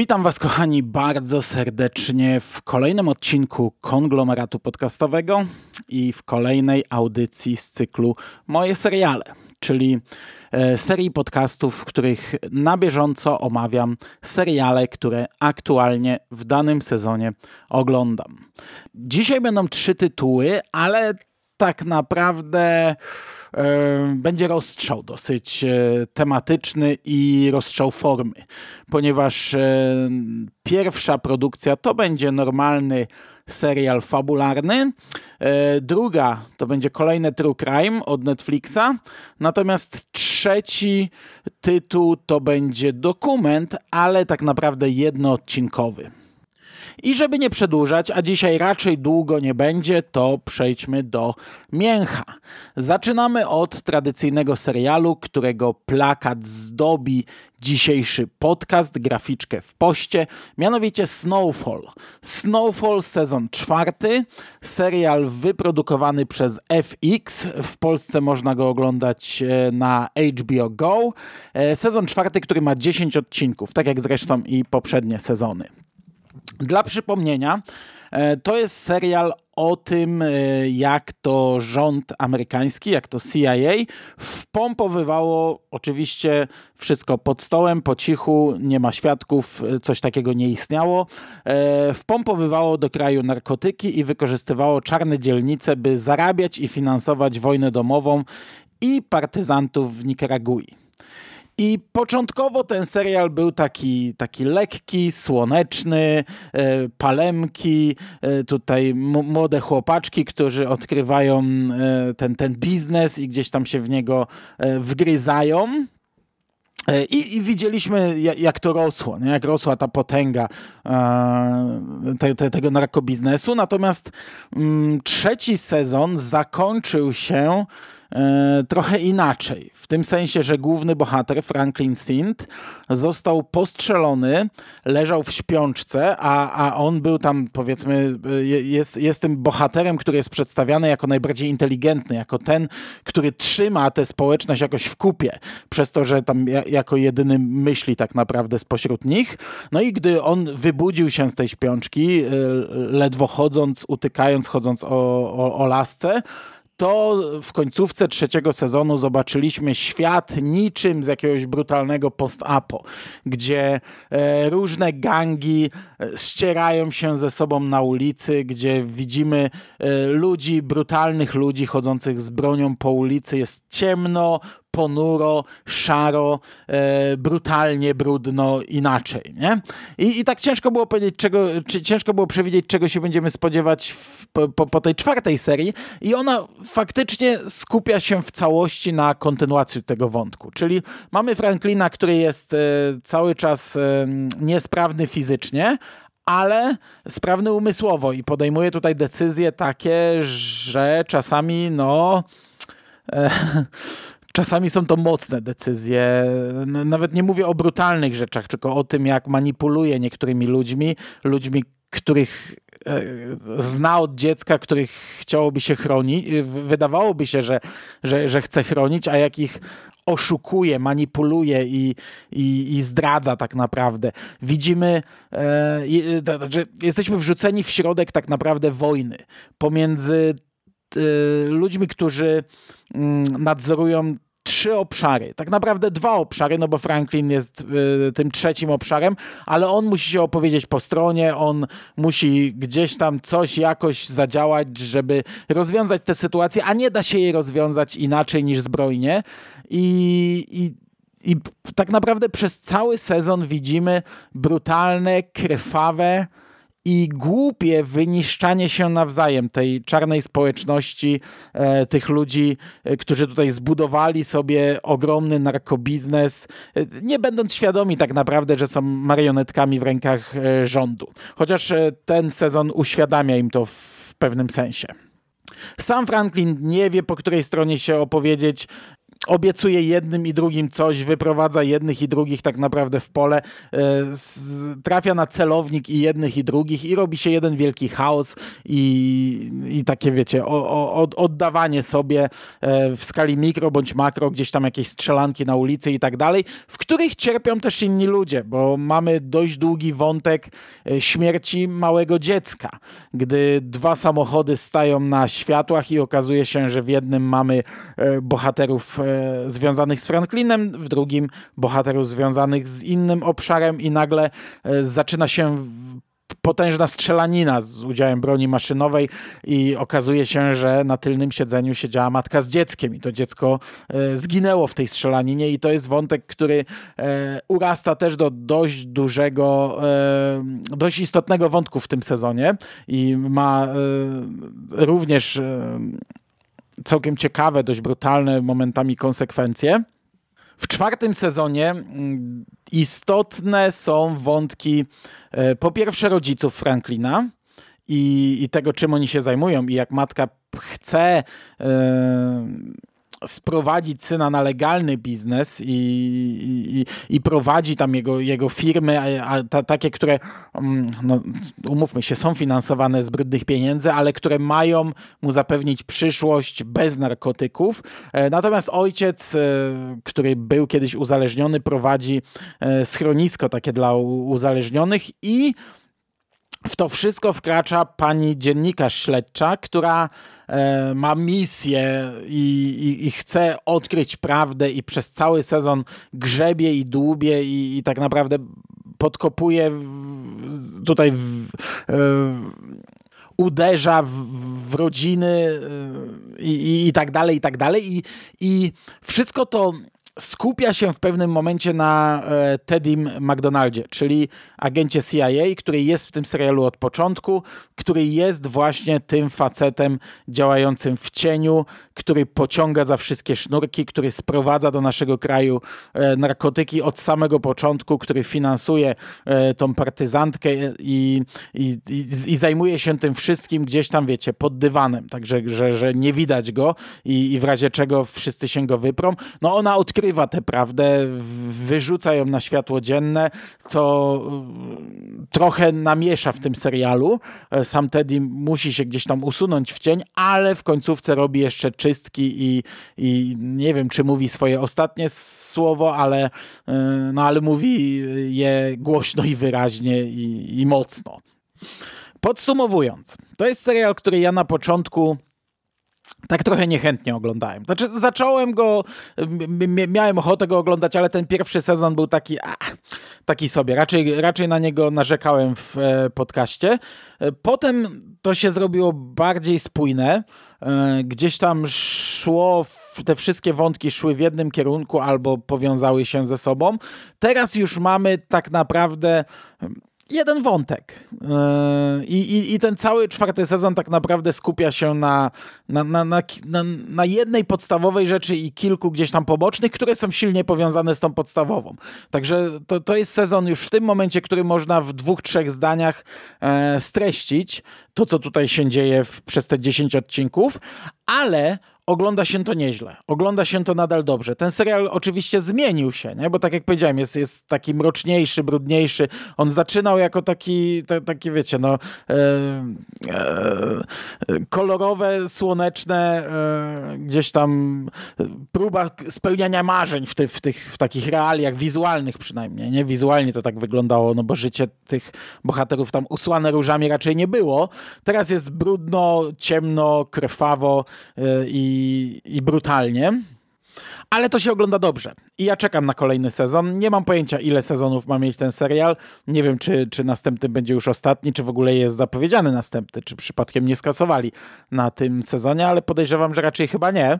Witam Was, kochani, bardzo serdecznie w kolejnym odcinku konglomeratu podcastowego i w kolejnej audycji z cyklu Moje seriale, czyli e, serii podcastów, w których na bieżąco omawiam seriale, które aktualnie w danym sezonie oglądam. Dzisiaj będą trzy tytuły, ale tak naprawdę będzie rozstrzał dosyć e, tematyczny i rozstrzał formy, ponieważ e, pierwsza produkcja to będzie normalny serial fabularny. Druga to będzie kolejny True Crime od Netflixa. Natomiast trzeci tytuł to będzie dokument, ale tak naprawdę jednoodcinkowy. I żeby nie przedłużać, a dzisiaj raczej długo nie będzie, to przejdźmy do mięcha. Zaczynamy od tradycyjnego serialu, którego plakat zdobi dzisiejszy podcast, graficzkę w poście, mianowicie Snowfall. Snowfall sezon czwarty, serial wyprodukowany przez FX. W Polsce można go oglądać e, na HBO Go. E, sezon czwarty, który ma 10 odcinków, tak jak zresztą i poprzednie sezony. Dla przypomnienia, e, to jest serial o tym, e, jak to rząd amerykański, jak to CIA wpompowywało oczywiście wszystko pod stołem, po cichu, nie ma świadków, e, coś takiego nie istniało. Wpompowywało do kraju narkotyki i wykorzystywało czarne dzielnice, by zarabiać i finansować wojnę domową i partyzantów w Nikaragui. I początkowo ten serial był taki, taki lekki, słoneczny, e, palemki, e, tutaj młode chłopaczki, którzy odkrywają e, ten, ten biznes i gdzieś tam się w niego wgryzają. I, I, widzieliśmy, jak to rosło, nie? jak rosła ta potęga te, te, tego narkobiznesu. Natomiast mm, trzeci sezon zakończył się trochę inaczej. W tym sensie, że główny bohater, Franklin Sint, został postrzelony, leżał w śpiączce, a, a on był tam, powiedzmy, jest, jest tym bohaterem, który jest przedstawiany jako najbardziej inteligentny, jako ten, który trzyma tę społeczność jakoś w kupie, przez to, że tam jako jedyny myśli tak naprawdę spośród nich. No i gdy on wybudził się z tej śpiączki, e, ledwo chodząc, utykając, chodząc o, o, o lasce, to w końcówce trzeciego sezonu zobaczyliśmy świat niczym z jakiegoś brutalnego post-apo, gdzie e, różne gangi e, ścierają się ze sobą na ulicy, gdzie widzimy e, ludzi, brutalnych ludzi chodzących z bronią po ulicy. Jest ciemno, ponuro, szaro, e, brutalnie, brudno, inaczej. Nie? I, I tak ciężko było powiedzieć, czego, czy, ciężko było przewidzieć, czego się będziemy spodziewać w, po, po, tej czwartej serii. I ona faktycznie skupia się w całości na kontynuacji tego wątku. Czyli mamy Franklina, który jest e, cały czas e, niesprawny fizycznie, ale sprawny umysłowo i podejmuje tutaj decyzje takie, że czasami no. E, Czasami są to mocne decyzje. Nawet nie mówię o brutalnych rzeczach, tylko o tym, jak manipuluje niektórymi ludźmi, ludźmi, których e, zna od dziecka, których chciałoby się chronić. Wydawałoby się, że, że, że chce chronić, a jak ich oszukuje, manipuluje i, i, i zdradza tak naprawdę. Widzimy, e, że jesteśmy wrzuceni w środek tak naprawdę wojny pomiędzy e, ludźmi, którzy mm, nadzorują trzy obszary, tak naprawdę dwa obszary, no bo Franklin jest y, tym trzecim obszarem, ale on musi się opowiedzieć po stronie, on musi gdzieś tam coś jakoś zadziałać, żeby rozwiązać tę sytuację, a nie da się jej rozwiązać inaczej niż zbrojnie. I, i i tak naprawdę przez cały sezon widzimy brutalne, krwawe, i głupie wyniszczanie się nawzajem tej czarnej społeczności, e, tych ludzi, e, którzy tutaj zbudowali sobie ogromny narkobiznes, e, nie będąc świadomi tak naprawdę, że są marionetkami w rękach e, rządu. Chociaż e, ten sezon uświadamia im to w pewnym sensie. Sam Franklin nie wie, po której stronie się opowiedzieć obiecuje jednym i drugim coś, wyprowadza jednych i drugich tak naprawdę w pole, e, trafia na celownik i jednych i drugich i robi się jeden wielki chaos i, i takie wiecie, oddawanie sobie e, w skali mikro bądź makro, gdzieś tam jakieś strzelanki na ulicy i tak dalej, w których cierpią też inni ludzie, bo mamy dość długi wątek e, śmierci małego dziecka, gdy dwa samochody stają na światłach i okazuje się, że w jednym mamy bohaterów związanych z Franklinem, w drugim bohaterów związanych z innym obszarem i nagle e, zaczyna się potężna strzelanina z udziałem broni maszynowej i okazuje się, że na tylnym siedzeniu siedziała matka z dzieckiem i to dziecko e, zginęło w tej strzelaninie i to jest wątek, który e, urasta też do dość dużego, dość istotnego wątku w tym sezonie i ma również całkiem ciekawe, dość brutalne momentami konsekwencje. W czwartym sezonie mm, istotne są wątki e, po pierwsze rodziców Franklina i, i tego, czym oni się zajmują i jak matka chce yy, sprowadzić syna na legalny biznes i, i, i prowadzi tam jego, jego firmy, a, ta, takie, które, mm, no, umówmy się, są finansowane z brudnych pieniędzy, ale które mają mu zapewnić przyszłość bez narkotyków. E, natomiast ojciec, e, który był kiedyś uzależniony, prowadzi e, schronisko takie dla uzależnionych i w to wszystko wkracza pani dziennikarz śledcza, która ma misję i, i, i, chce odkryć prawdę i przez cały sezon grzebie i dłubie i, i tak naprawdę podkopuje w, tutaj w, e, uderza w, w rodziny e, i, i, tak dalej, i tak dalej. I, I wszystko to skupia się w pewnym momencie na e, Teddym McDonaldzie, czyli agencie CIA, który jest w tym serialu od początku, który jest właśnie tym facetem działającym w cieniu, który pociąga za wszystkie sznurki, który sprowadza do naszego kraju e, narkotyki od samego początku, który finansuje e, tą partyzantkę i, i, i, i zajmuje się tym wszystkim gdzieś tam, wiecie, pod dywanem, także że, że nie widać go i, i w razie czego wszyscy się go wyprą. No ona odkrywa tę prawdę, wyrzuca ją na światło dzienne, co e, trochę namiesza w tym serialu. Sam Teddy musi się gdzieś tam usunąć w cień, ale w końcówce robi jeszcze czy czystki i, i nie wiem, czy mówi swoje ostatnie słowo, ale, y, no, ale mówi je głośno i wyraźnie i, i mocno. Podsumowując, to jest serial, który ja na początku tak trochę niechętnie oglądałem. Znaczy, zacząłem go, miałem ochotę go oglądać, ale ten pierwszy sezon był taki, a, taki sobie. Raczej, raczej na niego narzekałem w e, podcaście. E, potem to się zrobiło bardziej spójne. E, gdzieś tam szło, te wszystkie wątki szły w jednym kierunku albo powiązały się ze sobą. Teraz już mamy tak naprawdę jeden wątek. Yy, I, i, I, ten cały czwarty sezon tak naprawdę skupia się na, na, na, na, na, jednej podstawowej rzeczy i kilku gdzieś tam pobocznych, które są silnie powiązane z tą podstawową. Także to, to jest sezon już w tym momencie, który można w dwóch, trzech zdaniach e, streścić to, co tutaj się dzieje w, przez te 10 odcinków, ale ogląda się to nieźle. Ogląda się to nadal dobrze. Ten serial oczywiście zmienił się, nie? bo tak jak powiedziałem, jest, jest taki mroczniejszy, brudniejszy. On zaczynał jako taki, ta, taki wiecie, no e, e, kolorowe, słoneczne, e, gdzieś tam próba spełniania marzeń w, ty, w, tych, w takich realiach wizualnych przynajmniej, nie? Wizualnie to tak wyglądało, no bo życie tych bohaterów tam usłane różami raczej nie było. Teraz jest brudno, ciemno, krwawo e, i brutalnie. Ale to się ogląda dobrze. I ja czekam na kolejny sezon. Nie mam pojęcia, ile sezonów ma mieć ten serial. Nie wiem, czy, czy następny będzie już ostatni, czy w ogóle jest zapowiedziany następny, czy przypadkiem nie skasowali na tym sezonie, ale podejrzewam, że raczej chyba nie.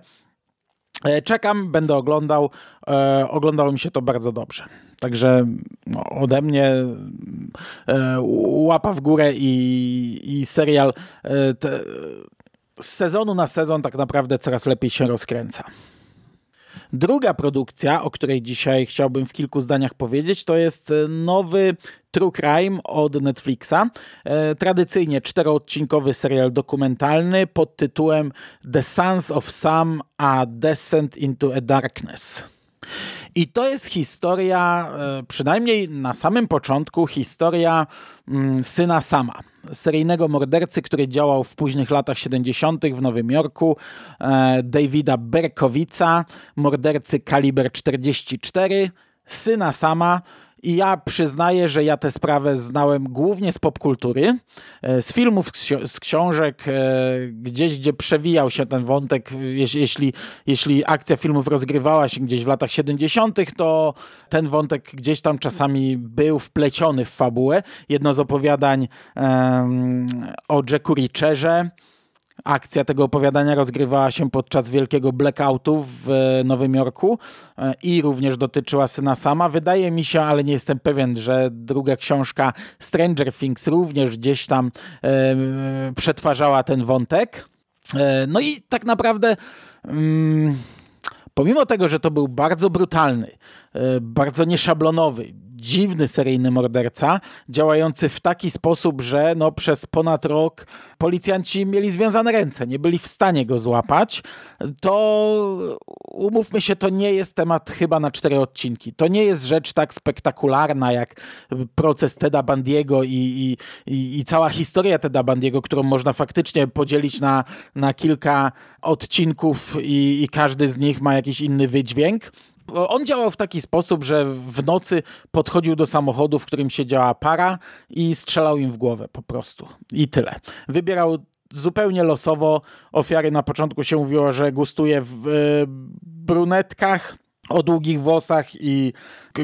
E, czekam, będę oglądał. E, oglądało mi się to bardzo dobrze. Także no, ode mnie e, łapa w górę i, i serial e, te, z sezonu na sezon tak naprawdę coraz lepiej się rozkręca. Druga produkcja, o której dzisiaj chciałbym w kilku zdaniach powiedzieć, to jest nowy True Crime od Netflixa. E, tradycyjnie czteroodcinkowy serial dokumentalny pod tytułem The Sons of Sam a Descent into a Darkness. I to jest historia, e, przynajmniej na samym początku, historia mm, syna Sama, seryjnego mordercy, który działał w późnych latach 70. w Nowym Jorku, e, Davida Berkowica, mordercy kaliber 44, syna Sama, ja przyznaję, że ja tę sprawę znałem głównie z popkultury, e, z filmów, z książek, e, gdzieś, gdzie przewijał się ten wątek. Jeśli, jeśli akcja filmów rozgrywała się gdzieś w latach 70., to ten wątek gdzieś tam czasami był wpleciony w fabułę. Jedno z opowiadań um, o Jacku Richerze, Akcja tego opowiadania rozgrywała się podczas wielkiego blackoutu w e, Nowym Jorku e, i również dotyczyła syna sama. Wydaje mi się, ale nie jestem pewien, że druga książka Stranger Things również gdzieś tam e, przetwarzała ten wątek. E, no i tak naprawdę. Mm, pomimo tego, że to był bardzo brutalny, e, bardzo nieszablonowy, dziwny seryjny morderca, działający w taki sposób, że no, przez ponad rok policjanci mieli związane ręce, nie byli w stanie go złapać, to umówmy się, to nie jest temat chyba na cztery odcinki. To nie jest rzecz tak spektakularna jak proces Teda Bandiego i, i, i, i cała historia Teda Bandiego, którą można faktycznie podzielić na, na kilka odcinków i, i każdy z nich ma jakiś inny wydźwięk on działał w taki sposób, że w nocy podchodził do samochodu, w którym siedziała para i strzelał im w głowę po prostu. I tyle. Wybierał zupełnie losowo. Ofiary na początku się mówiło, że gustuje w brunetkach o długich włosach i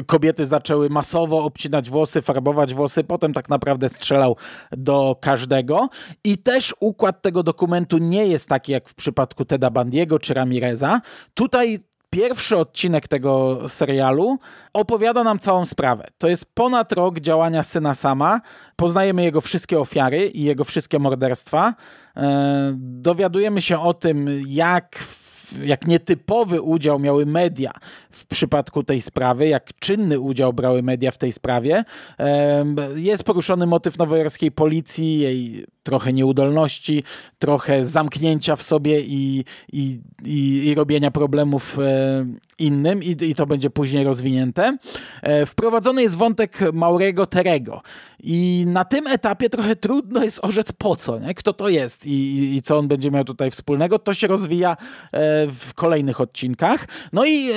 kobiety zaczęły masowo obcinać włosy, farbować włosy, potem tak naprawdę strzelał do każdego. I też układ tego dokumentu nie jest taki jak w przypadku Teda Bandiego czy Ramireza. Tutaj Pierwszy odcinek tego serialu opowiada nam całą sprawę. To jest ponad rok działania syna sama. Poznajemy jego wszystkie ofiary i jego wszystkie morderstwa. E, dowiadujemy się o tym, jak jak nietypowy udział miały media w przypadku tej sprawy, jak czynny udział brały media w tej sprawie. Jest poruszony motyw nowojorskiej policji, jej trochę nieudolności, trochę zamknięcia w sobie i, i, i, i robienia problemów e, innym i, i to będzie później rozwinięte. E, wprowadzony jest wątek Maurego Terego i na tym etapie trochę trudno jest orzec po co, nie? kto to jest i, i co on będzie miał tutaj wspólnego. To się rozwija e, w kolejnych odcinkach. No i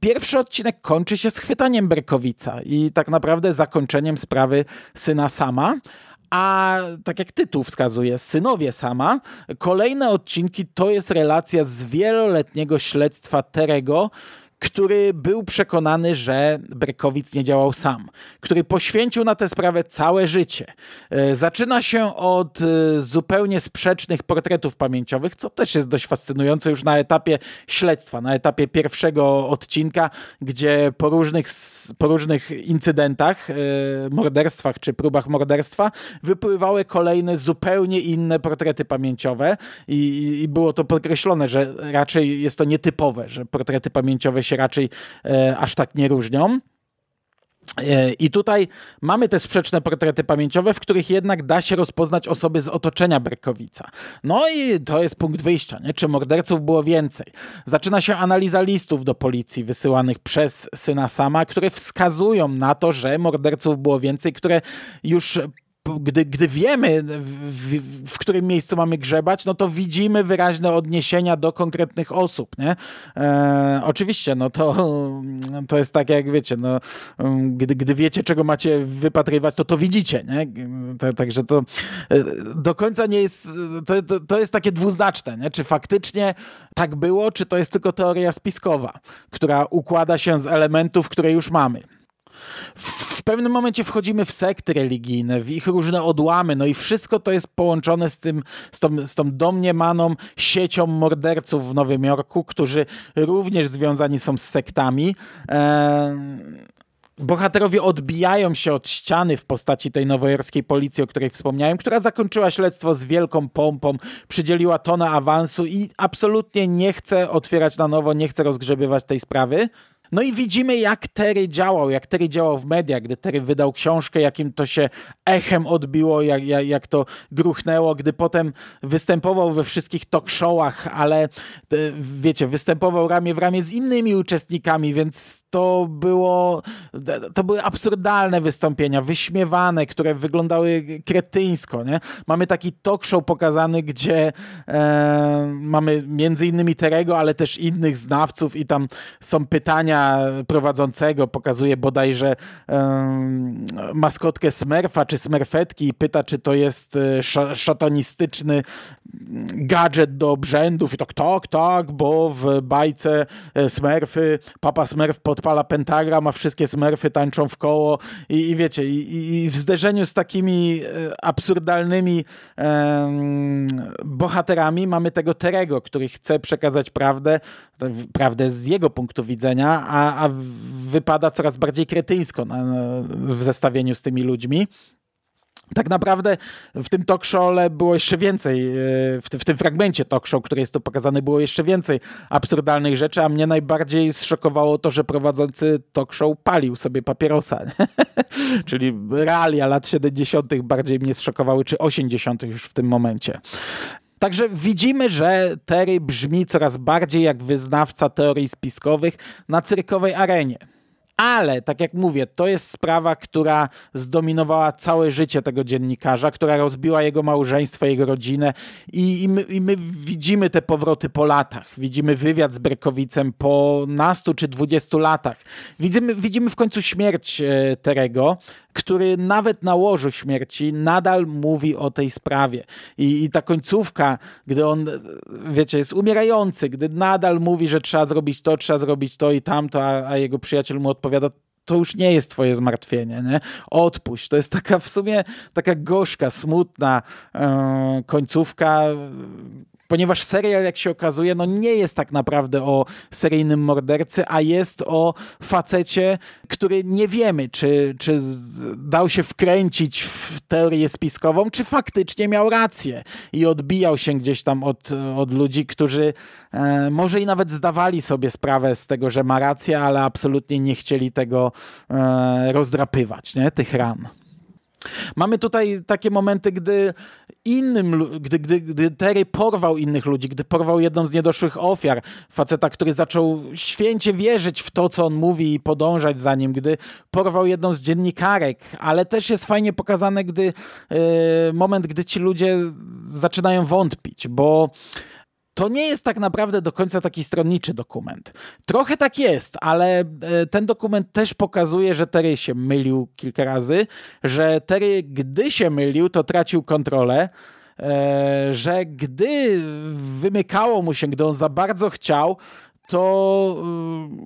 pierwszy odcinek kończy się schwytaniem Berkowica i tak naprawdę zakończeniem sprawy syna sama. A tak jak tytuł wskazuje, synowie sama, kolejne odcinki to jest relacja z wieloletniego śledztwa Terego, który był przekonany, że Brekowic nie działał sam, który poświęcił na tę sprawę całe życie. E, zaczyna się od e, zupełnie sprzecznych portretów pamięciowych, co też jest dość fascynujące już na etapie śledztwa, na etapie pierwszego odcinka, gdzie po różnych, po różnych incydentach, e, morderstwach czy próbach morderstwa wypływały kolejne zupełnie inne portrety pamięciowe i, i było to podkreślone, że raczej jest to nietypowe, że portrety pamięciowe się się raczej e, aż tak nie różnią. E, I tutaj mamy te sprzeczne portrety pamięciowe, w których jednak da się rozpoznać osoby z otoczenia Berkowica. No i to jest punkt wyjścia, nie? czy morderców było więcej. Zaczyna się analiza listów do policji wysyłanych przez syna sama, które wskazują na to, że morderców było więcej, które już gdy, gdy wiemy, w, w, którym miejscu mamy grzebać, no to widzimy wyraźne odniesienia do konkretnych osób, nie? E, oczywiście, no to, to jest tak, jak wiecie, no, gdy, gdy wiecie, czego macie wypatrywać, to to widzicie, nie? Także to e, do końca nie jest, to, to, to jest takie dwuznaczne, nie? Czy faktycznie tak było, czy to jest tylko teoria spiskowa, która układa się z elementów, które już mamy w pewnym momencie wchodzimy w sekty religijne, w ich różne odłamy, no i wszystko to jest połączone z tym, z tą, z tą domniemaną siecią morderców w Nowym Jorku, którzy również związani są z sektami. bohaterowie odbijają się od ściany w postaci tej nowojorskiej policji, o której wspomniałem, która zakończyła śledztwo z wielką pompą, przydzieliła tonę awansu i absolutnie nie chce otwierać na nowo, nie chce rozgrzebywać tej sprawy. No i widzimy, jak Terry działał, jak Terry działał w mediach, gdy Terry wydał książkę, jakim to się echem odbiło, jak, jak, jak to gruchnęło, gdy potem występował we wszystkich talk showach, ale wiecie, występował ramię w ramię z innymi uczestnikami, więc to było, to były absurdalne wystąpienia, wyśmiewane, które wyglądały kretyńsko, nie? Mamy taki talk show pokazany, gdzie e, mamy między innymi Terego, ale też innych znawców i tam są pytania prowadzącego pokazuje bodajże um, maskotkę Smurfa czy Smurfetki i pyta, czy to jest e, sz szatanistyczny gadżet do obrzędów. I tak, tak, tak, bo w bajce e, Smurfy, papa Smurf podpala pentagram, a wszystkie Smurfy tańczą w koło i, i wiecie, i, i, w zderzeniu z takimi e, absurdalnymi bohaterami mamy tego Terego, który chce przekazać prawdę, prawdę z jego punktu widzenia, a, a wypada coraz bardziej kretyńsko na, w zestawieniu z tymi ludźmi. Tak naprawdę w tym talk było jeszcze więcej, e, w, w, tym fragmencie talk show, który jest tu pokazany, było jeszcze więcej absurdalnych rzeczy, a mnie najbardziej zszokowało to, że prowadzący talk show palił sobie papierosa. Czyli realia lat 70. bardziej mnie zszokowały, czy 80. już w tym momencie. Także widzimy, że Terry brzmi coraz bardziej jak wyznawca teorii spiskowych na cyrkowej arenie. Ale, tak jak mówię, to jest sprawa, która zdominowała całe życie tego dziennikarza, która rozbiła jego małżeństwo, jego rodzinę i, i, my, i my, widzimy te powroty po latach. Widzimy wywiad z Brekowicem po nastu czy dwudziestu latach. Widzimy, widzimy w końcu śmierć e, Terego, który nawet na łożu śmierci nadal mówi o tej sprawie. I, I, ta końcówka, gdy on, wiecie, jest umierający, gdy nadal mówi, że trzeba zrobić to, trzeba zrobić to i tamto, a, a jego przyjaciel mu odpowiada, to już nie jest twoje zmartwienie, nie? Odpuść. To jest taka w sumie taka gorzka, smutna yy, końcówka, ponieważ serial, jak się okazuje, no nie jest tak naprawdę o seryjnym mordercy, a jest o facecie, który nie wiemy, czy, czy dał się wkręcić w teorię spiskową, czy faktycznie miał rację i odbijał się gdzieś tam od, od ludzi, którzy e, może i nawet zdawali sobie sprawę z tego, że ma rację, ale absolutnie nie chcieli tego e, rozdrapywać, nie? tych ran. Mamy tutaj takie momenty, gdy innym, gdy, gdy, gdy Terry porwał innych ludzi, gdy porwał jedną z niedoszłych ofiar, faceta, który zaczął święcie wierzyć w to, co on mówi i podążać za nim, gdy porwał jedną z dziennikarek, ale też jest fajnie pokazane, gdy yy, moment, gdy ci ludzie zaczynają wątpić, bo to nie jest tak naprawdę do końca taki stronniczy dokument. Trochę tak jest, ale e, ten dokument też pokazuje, że Terry się mylił kilka razy, że Terry, gdy się mylił, to tracił kontrolę, e, że gdy wymykało mu się, gdy on za bardzo chciał, to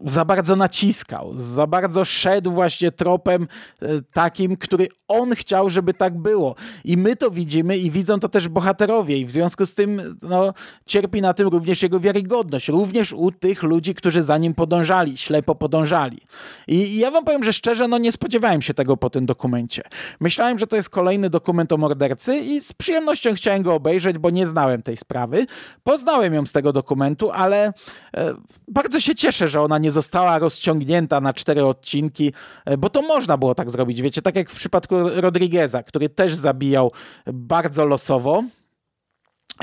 y, za bardzo naciskał, za bardzo szedł właśnie tropem y, takim, który on chciał, żeby tak było. I my to widzimy i widzą to też bohaterowie i w związku z tym no, cierpi na tym również jego wiarygodność, również u tych ludzi, którzy za nim podążali, ślepo podążali. I, i ja wam powiem, że szczerze, no nie spodziewałem się tego po tym dokumencie. Myślałem, że to jest kolejny dokument o mordercy i z przyjemnością chciałem go obejrzeć, bo nie znałem tej sprawy. Poznałem ją z tego dokumentu, ale e, bardzo się cieszę, że ona nie została rozciągnięta na cztery odcinki, e, bo to można było tak zrobić, wiecie, tak jak w przypadku Rodrigueza, który też zabijał bardzo losowo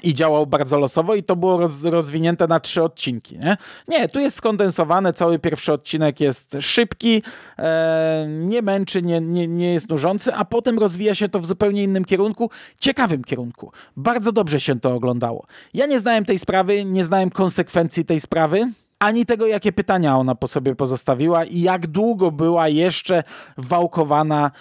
i działał bardzo losowo i to było roz, rozwinięte na trzy odcinki. Nie? nie, tu jest skondensowane, cały pierwszy odcinek jest szybki, e, nie męczy, nie, nie, nie jest nużący, a potem rozwija się to w zupełnie innym kierunku, ciekawym kierunku. Bardzo dobrze się to oglądało. Ja nie znałem tej sprawy, nie znałem konsekwencji tej sprawy, ani tego, jakie pytania ona po sobie pozostawiła i jak długo była jeszcze wałkowana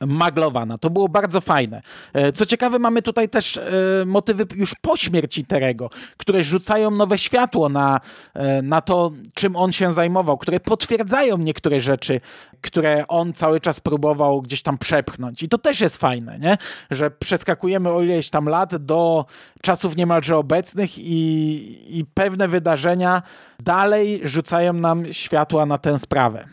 maglowana. To było bardzo fajne. E, co ciekawe, mamy tutaj też e, motywy już po śmierci Terego, które rzucają nowe światło na, e, na to, czym on się zajmował, które potwierdzają niektóre rzeczy, które on cały czas próbował gdzieś tam przepchnąć. I to też jest fajne, nie? że przeskakujemy o ileś tam lat do czasów niemalże obecnych i, i pewne wydarzenia dalej rzucają nam światła na tę sprawę.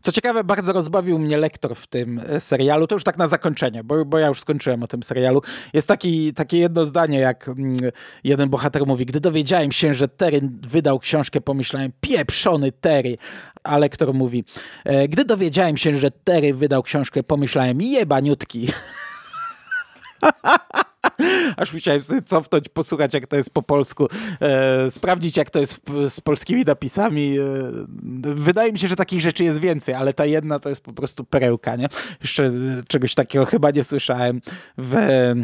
Co ciekawe, bardzo rozbawił mnie lektor w tym e, serialu. To już tak na zakończenie, bo, bo ja już skończyłem o tym serialu. Jest taki, takie jedno zdanie, jak mm, jeden bohater mówi, gdy dowiedziałem się, że Terry wydał książkę, pomyślałem, pieprzony Terry. A lektor mówi, e, gdy dowiedziałem się, że Terry wydał książkę, pomyślałem, jebaniutki. Aż musiałem sobie cofnąć, posłuchać jak to jest po polsku, e, sprawdzić jak to jest z polskimi napisami. E, wydaje mi się, że takich rzeczy jest więcej, ale ta jedna to jest po prostu perełka, nie? Jeszcze czegoś takiego chyba nie słyszałem w e,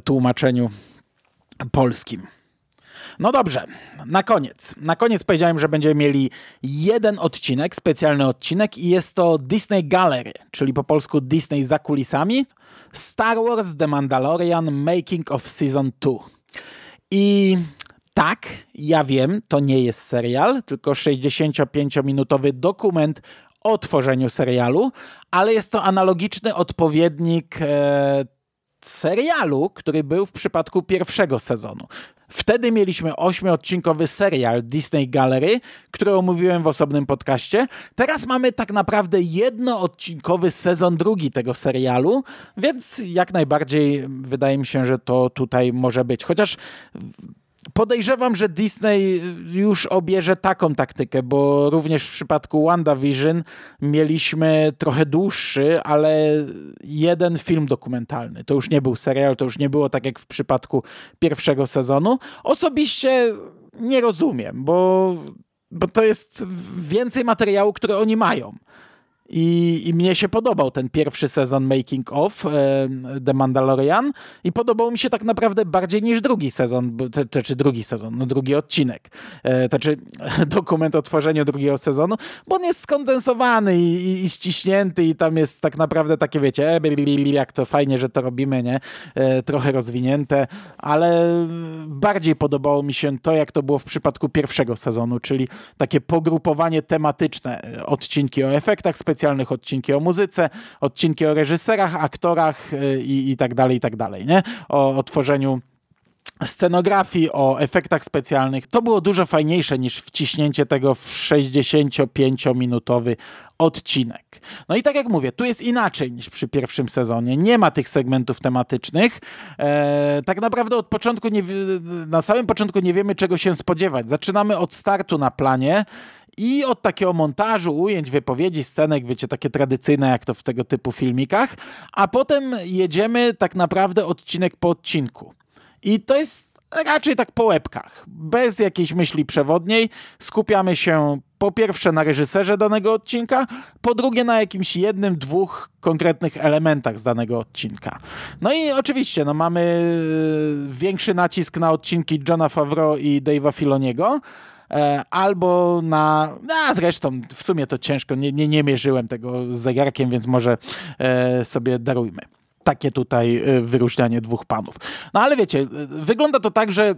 tłumaczeniu polskim. No dobrze, na koniec. Na koniec powiedziałem, że będziemy mieli jeden odcinek, specjalny odcinek i jest to Disney Gallery, czyli po polsku Disney za kulisami. Star Wars The Mandalorian Making of Season 2. I tak, ja wiem, to nie jest serial, tylko 65-minutowy dokument o tworzeniu serialu, ale jest to analogiczny odpowiednik e, serialu, który był w przypadku pierwszego sezonu. Wtedy mieliśmy ośmiodcinkowy serial Disney Gallery, który omówiłem w osobnym podcaście. Teraz mamy tak naprawdę jednoodcinkowy sezon drugi tego serialu, więc jak najbardziej wydaje mi się, że to tutaj może być. Chociaż Podejrzewam, że Disney już obierze taką taktykę, bo również w przypadku WandaVision mieliśmy trochę dłuższy, ale jeden film dokumentalny. To już nie był serial, to już nie było tak jak w przypadku pierwszego sezonu. Osobiście nie rozumiem, bo, bo to jest więcej materiału, które oni mają. I, I, mnie się podobał ten pierwszy sezon Making of e, The Mandalorian i podobał mi się tak naprawdę bardziej niż drugi sezon, te, czy drugi sezon, no drugi odcinek, e, to czy dokument o tworzeniu drugiego sezonu, bo on jest skondensowany i, i, i ściśnięty i tam jest tak naprawdę takie, wiecie, e, jak to fajnie, że to robimy, nie? Trochę rozwinięte, ale bardziej podobało mi się to, jak to było w przypadku pierwszego sezonu, czyli takie pogrupowanie tematyczne, odcinki o efektach specjalnych, specjalnych, odcinki o muzyce, odcinki o reżyserach, aktorach y, i, i tak dalej, i tak dalej, nie? O, o tworzeniu scenografii, o efektach specjalnych. To było dużo fajniejsze niż wciśnięcie tego w 65-minutowy odcinek. No i tak jak mówię, tu jest inaczej niż przy pierwszym sezonie. Nie ma tych segmentów tematycznych. E, tak naprawdę od początku, nie, na samym początku nie wiemy czego się spodziewać. Zaczynamy od startu na planie i od takiego montażu, ujęć, wypowiedzi, scenek, wiecie, takie tradycyjne jak to w tego typu filmikach, a potem jedziemy tak naprawdę odcinek po odcinku. I to jest raczej tak po łebkach, bez jakiejś myśli przewodniej. Skupiamy się po pierwsze na reżyserze danego odcinka, po drugie na jakimś jednym, dwóch konkretnych elementach z danego odcinka. No i oczywiście no, mamy większy nacisk na odcinki Johna Favreau i Dave'a Filoniego, albo na, a zresztą w sumie to ciężko, nie, nie, nie mierzyłem tego z zegarkiem, więc może e, sobie darujmy takie tutaj e, wyróżnianie dwóch panów. No ale wiecie, wygląda to tak, że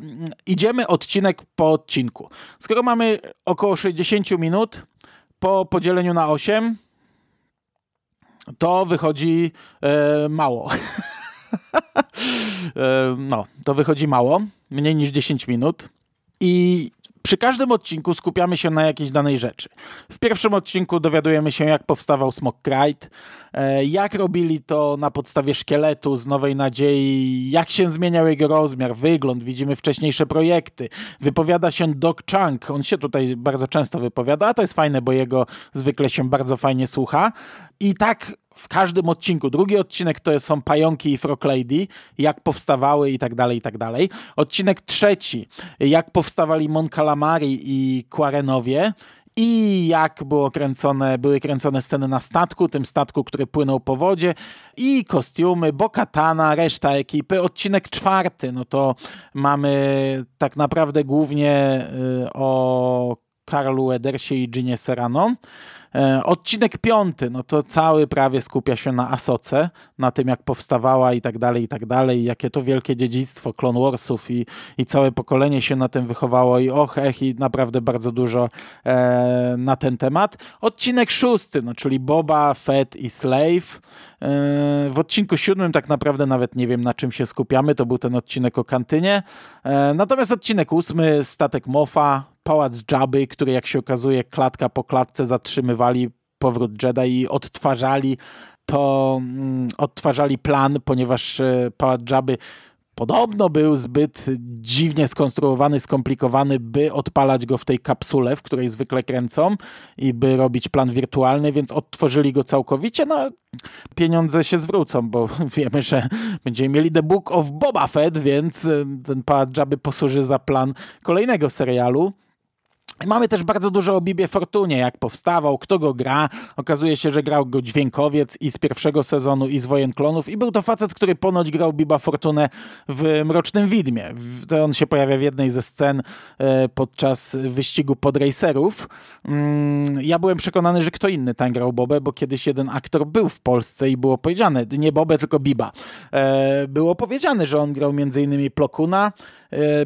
idziemy odcinek po odcinku. Skoro mamy około 60 minut po podzieleniu na 8, to wychodzi e, mało. e, no, to wychodzi mało, mniej niż 10 minut. I przy każdym odcinku skupiamy się na jakiejś danej rzeczy. W pierwszym odcinku dowiadujemy się, jak powstawał Smok Krajt, e, jak robili to na podstawie szkieletu z Nowej Nadziei, jak się zmieniał jego rozmiar, wygląd, widzimy wcześniejsze projekty. Wypowiada się Doc Chunk, on się tutaj bardzo często wypowiada, a to jest fajne, bo jego zwykle się bardzo fajnie słucha. I tak w każdym odcinku. Drugi odcinek to są Pająki i Frog Lady, jak powstawały i tak dalej, i tak dalej. Odcinek trzeci, jak powstawali Mon Calamari i Quarenowie i jak było kręcone, były kręcone sceny na statku, tym statku, który płynął po wodzie i kostiumy, Bokatana, reszta ekipy. Odcinek czwarty, no to mamy tak naprawdę głównie y, o Karlu Edersie i Ginie Serrano. E, odcinek piąty, no to cały prawie skupia się na Asoce, na tym jak powstawała i tak dalej, i tak dalej, jakie to wielkie dziedzictwo Clone Warsów i, i całe pokolenie się na tym wychowało i och, ech, i naprawdę bardzo dużo e, na ten temat. Odcinek szósty, no czyli Boba, Fett i Slave. E, w odcinku siódmym tak naprawdę nawet nie wiem na czym się skupiamy, to był ten odcinek o kantynie. E, natomiast odcinek ósmy, Statek Mofa, pałac Dżaby, który jak się okazuje klatka po klatce zatrzymywali Powrót Jedi i odtwarzali to, mm, odtwarzali plan, ponieważ e, Pałac Jabby podobno był zbyt dziwnie skonstruowany, skomplikowany, by odpalać go w tej kapsule, w której zwykle kręcą i by robić plan wirtualny, więc odtworzyli go całkowicie. No, pieniądze się zwrócą, bo wiemy, że będziemy mieli The Book of Boba Fett, więc e, ten Pałac Jabby posłuży za plan kolejnego serialu. Mamy też bardzo dużo o Bibie Fortunie, jak powstawał, kto go gra. Okazuje się, że grał go dźwiękowiec i z pierwszego sezonu, i z Wojen Klonów. I był to facet, który ponoć grał Biba Fortunę w Mrocznym Widmie. On się pojawia w jednej ze scen e, podczas wyścigu podracerów. Mm, ja byłem przekonany, że kto inny tam grał Bobę, bo kiedyś jeden aktor był w Polsce i było powiedziane, nie Bobę, tylko Biba. E, było powiedziane, że on grał m.in. Plokuna,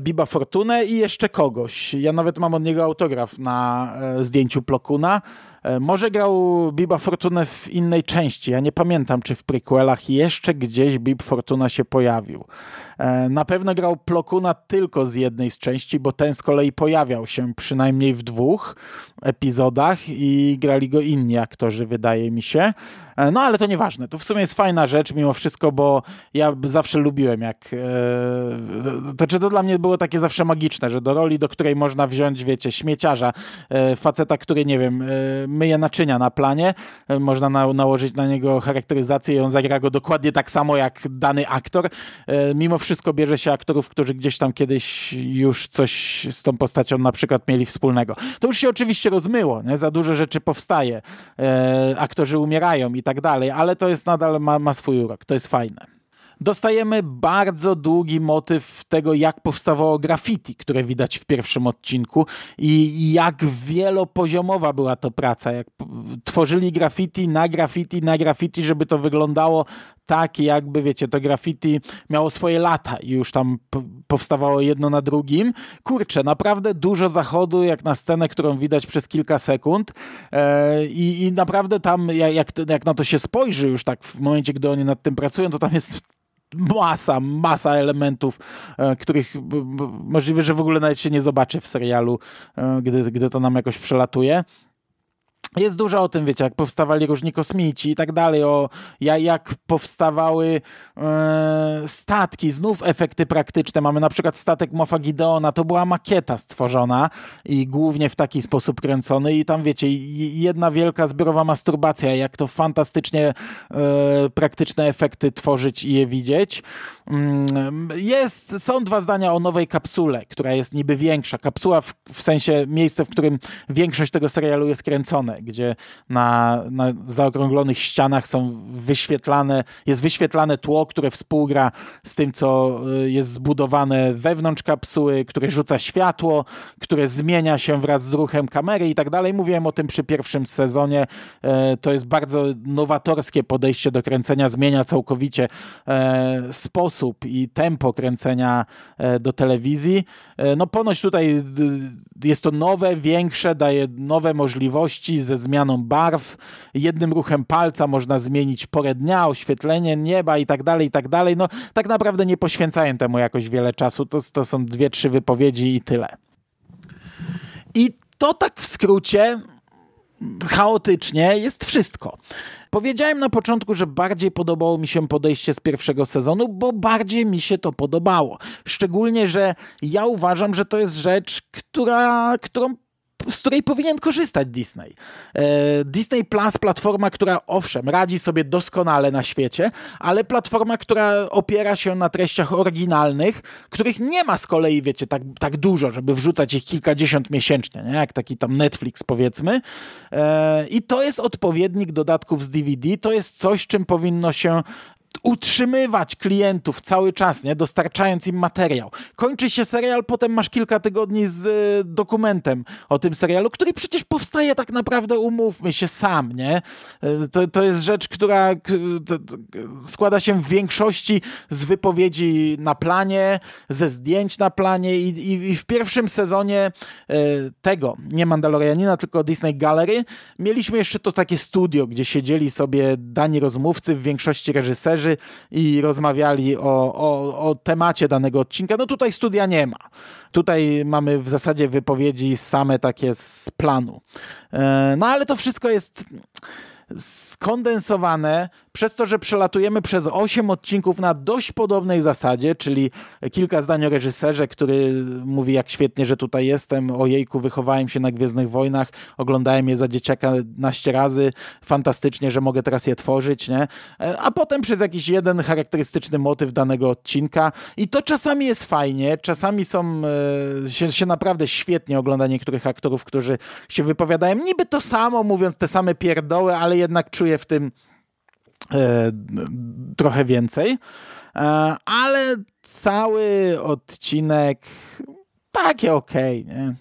Biba Fortunę i jeszcze kogoś. Ja nawet mam od niego autograf na e, zdjęciu Plokuna. E, może grał Biba Fortuna w innej części. Ja nie pamiętam, czy w prequelach jeszcze gdzieś Bib Fortuna się pojawił. E, na pewno grał Plokuna tylko z jednej z części, bo ten z kolei pojawiał się przynajmniej w dwóch epizodach i grali go inni aktorzy, wydaje mi się. E, no ale to nieważne. To w sumie jest fajna rzecz mimo wszystko, bo ja zawsze lubiłem jak... to czy to dla mnie było takie zawsze magiczne, że do roli, do której można wziąć, wiecie, śmieciarza, faceta, który, nie wiem, myje naczynia na planie, można na, nałożyć na niego charakteryzację i on zagra go dokładnie tak samo jak dany aktor. Mimo wszystko bierze się aktorów, którzy gdzieś tam kiedyś już coś z tą postacią na przykład mieli wspólnego. To już się oczywiście rozmyło, nie? za dużo rzeczy powstaje, e, aktorzy umierają i tak dalej, ale to jest nadal, ma, ma swój urok, to jest fajne dostajemy bardzo długi motyw tego, jak powstawało graffiti, które widać w pierwszym odcinku i jak wielopoziomowa była to praca. Jak tworzyli graffiti na graffiti na graffiti, żeby to wyglądało tak, jakby, wiecie, to graffiti miało swoje lata i już tam powstawało jedno na drugim. Kurczę, naprawdę dużo zachodu, jak na scenę, którą widać przez kilka sekund e, i, i naprawdę tam, jak, jak na to się spojrzy już tak w momencie, gdy oni nad tym pracują, to tam jest masa, masa elementów, e, których możliwe, że w ogóle nawet się nie zobaczy w serialu, e, gdy, gdy to nam jakoś przelatuje. Jest dużo o tym, wiecie, jak powstawali różni kosmici i tak dalej, o jak powstawały e, statki, znów efekty praktyczne. Mamy na przykład statek Mofa Gideona, to była makieta stworzona i głównie w taki sposób kręcony i tam, wiecie, jedna wielka zbiorowa masturbacja, jak to fantastycznie e, praktyczne efekty tworzyć i je widzieć. Mm, jest, są dwa zdania o nowej kapsule, która jest niby większa. Kapsuła w, w sensie miejsce, w którym większość tego serialu jest kręcone, gdzie na, na zaokrąglonych ścianach są wyświetlane, jest wyświetlane tło, które współgra z tym, co y, jest zbudowane wewnątrz kapsuły, które rzuca światło, które zmienia się wraz z ruchem kamery i tak dalej. Mówiłem o tym przy pierwszym sezonie. E, to jest bardzo nowatorskie podejście do kręcenia, zmienia całkowicie e, sposób i tempo kręcenia e, do telewizji. No ponoć tutaj jest to nowe, większe, daje nowe możliwości ze zmianą barw. Jednym ruchem palca można zmienić porę dnia, oświetlenie nieba i tak dalej, i tak dalej. No tak naprawdę nie poświęcają temu jakoś wiele czasu. To, to są dwie, trzy wypowiedzi i tyle. I to tak w skrócie chaotycznie jest wszystko. Powiedziałem na początku, że bardziej podobało mi się podejście z pierwszego sezonu, bo bardziej mi się to podobało. Szczególnie, że ja uważam, że to jest rzecz, która, którą z której powinien korzystać Disney. E, Disney Plus, platforma, która owszem, radzi sobie doskonale na świecie, ale platforma, która opiera się na treściach oryginalnych, których nie ma z kolei, wiecie, tak, tak dużo, żeby wrzucać ich kilkadziesiąt miesięcznie, nie? jak taki tam Netflix powiedzmy. E, I to jest odpowiednik dodatków z DVD, to jest coś, czym powinno się utrzymywać klientów cały czas, nie? dostarczając im materiał. Kończy się serial, potem masz kilka tygodni z y, dokumentem o tym serialu, który przecież powstaje tak naprawdę, umówmy się, sam. Nie? Y, to, to jest rzecz, która składa się w większości z wypowiedzi na planie, ze zdjęć na planie i, i, i w pierwszym sezonie y, tego, nie Mandalorianina, tylko Disney Gallery, mieliśmy jeszcze to takie studio, gdzie siedzieli sobie dani rozmówcy, w większości reżyserzy, i rozmawiali o, o, o temacie danego odcinka. No tutaj studia nie ma. Tutaj mamy w zasadzie wypowiedzi same takie z planu. E, no ale to wszystko jest skondensowane przez to, że przelatujemy przez 8 odcinków na dość podobnej zasadzie, czyli kilka zdań o reżyserze, który mówi jak świetnie, że tutaj jestem, o jejku, wychowałem się na Gwiezdnych Wojnach, oglądałem je za dzieciaka naście razy, fantastycznie, że mogę teraz je tworzyć, nie? A potem przez jakiś jeden charakterystyczny motyw danego odcinka. I to czasami jest fajnie, czasami są, e, się, się naprawdę świetnie ogląda niektórych aktorów, którzy się wypowiadają. Niby to samo, mówiąc te same pierdoły, ale jednak czuję w tym e, trochę więcej. E, ale cały odcinek takie okej, okay,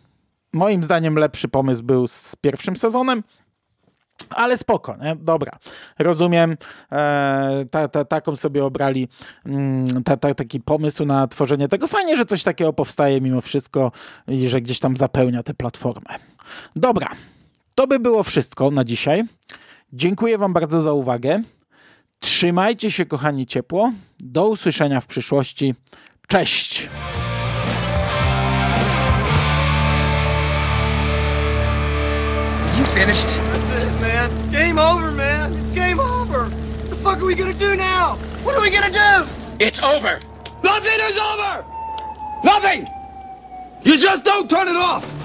Moim zdaniem lepszy pomysł był z pierwszym sezonem, ale spoko, nie? dobra. Rozumiem, e, ta, ta, taką sobie obrali mm, ta, ta, taki pomysł na tworzenie tego. Fajnie, że coś takiego powstaje mimo wszystko i że gdzieś tam zapełnia tę platformę. Dobra, to by było wszystko na dzisiaj. Dziękuję Wam bardzo za uwagę. Trzymajcie się, kochani, ciepło. Do usłyszenia w przyszłości. Cześć! You finished? That's it, man. Game over, man. It's game over. What the fuck are we gonna do now? What are we gonna do? It's over. Nothing is over! Nothing! You just don't turn it off!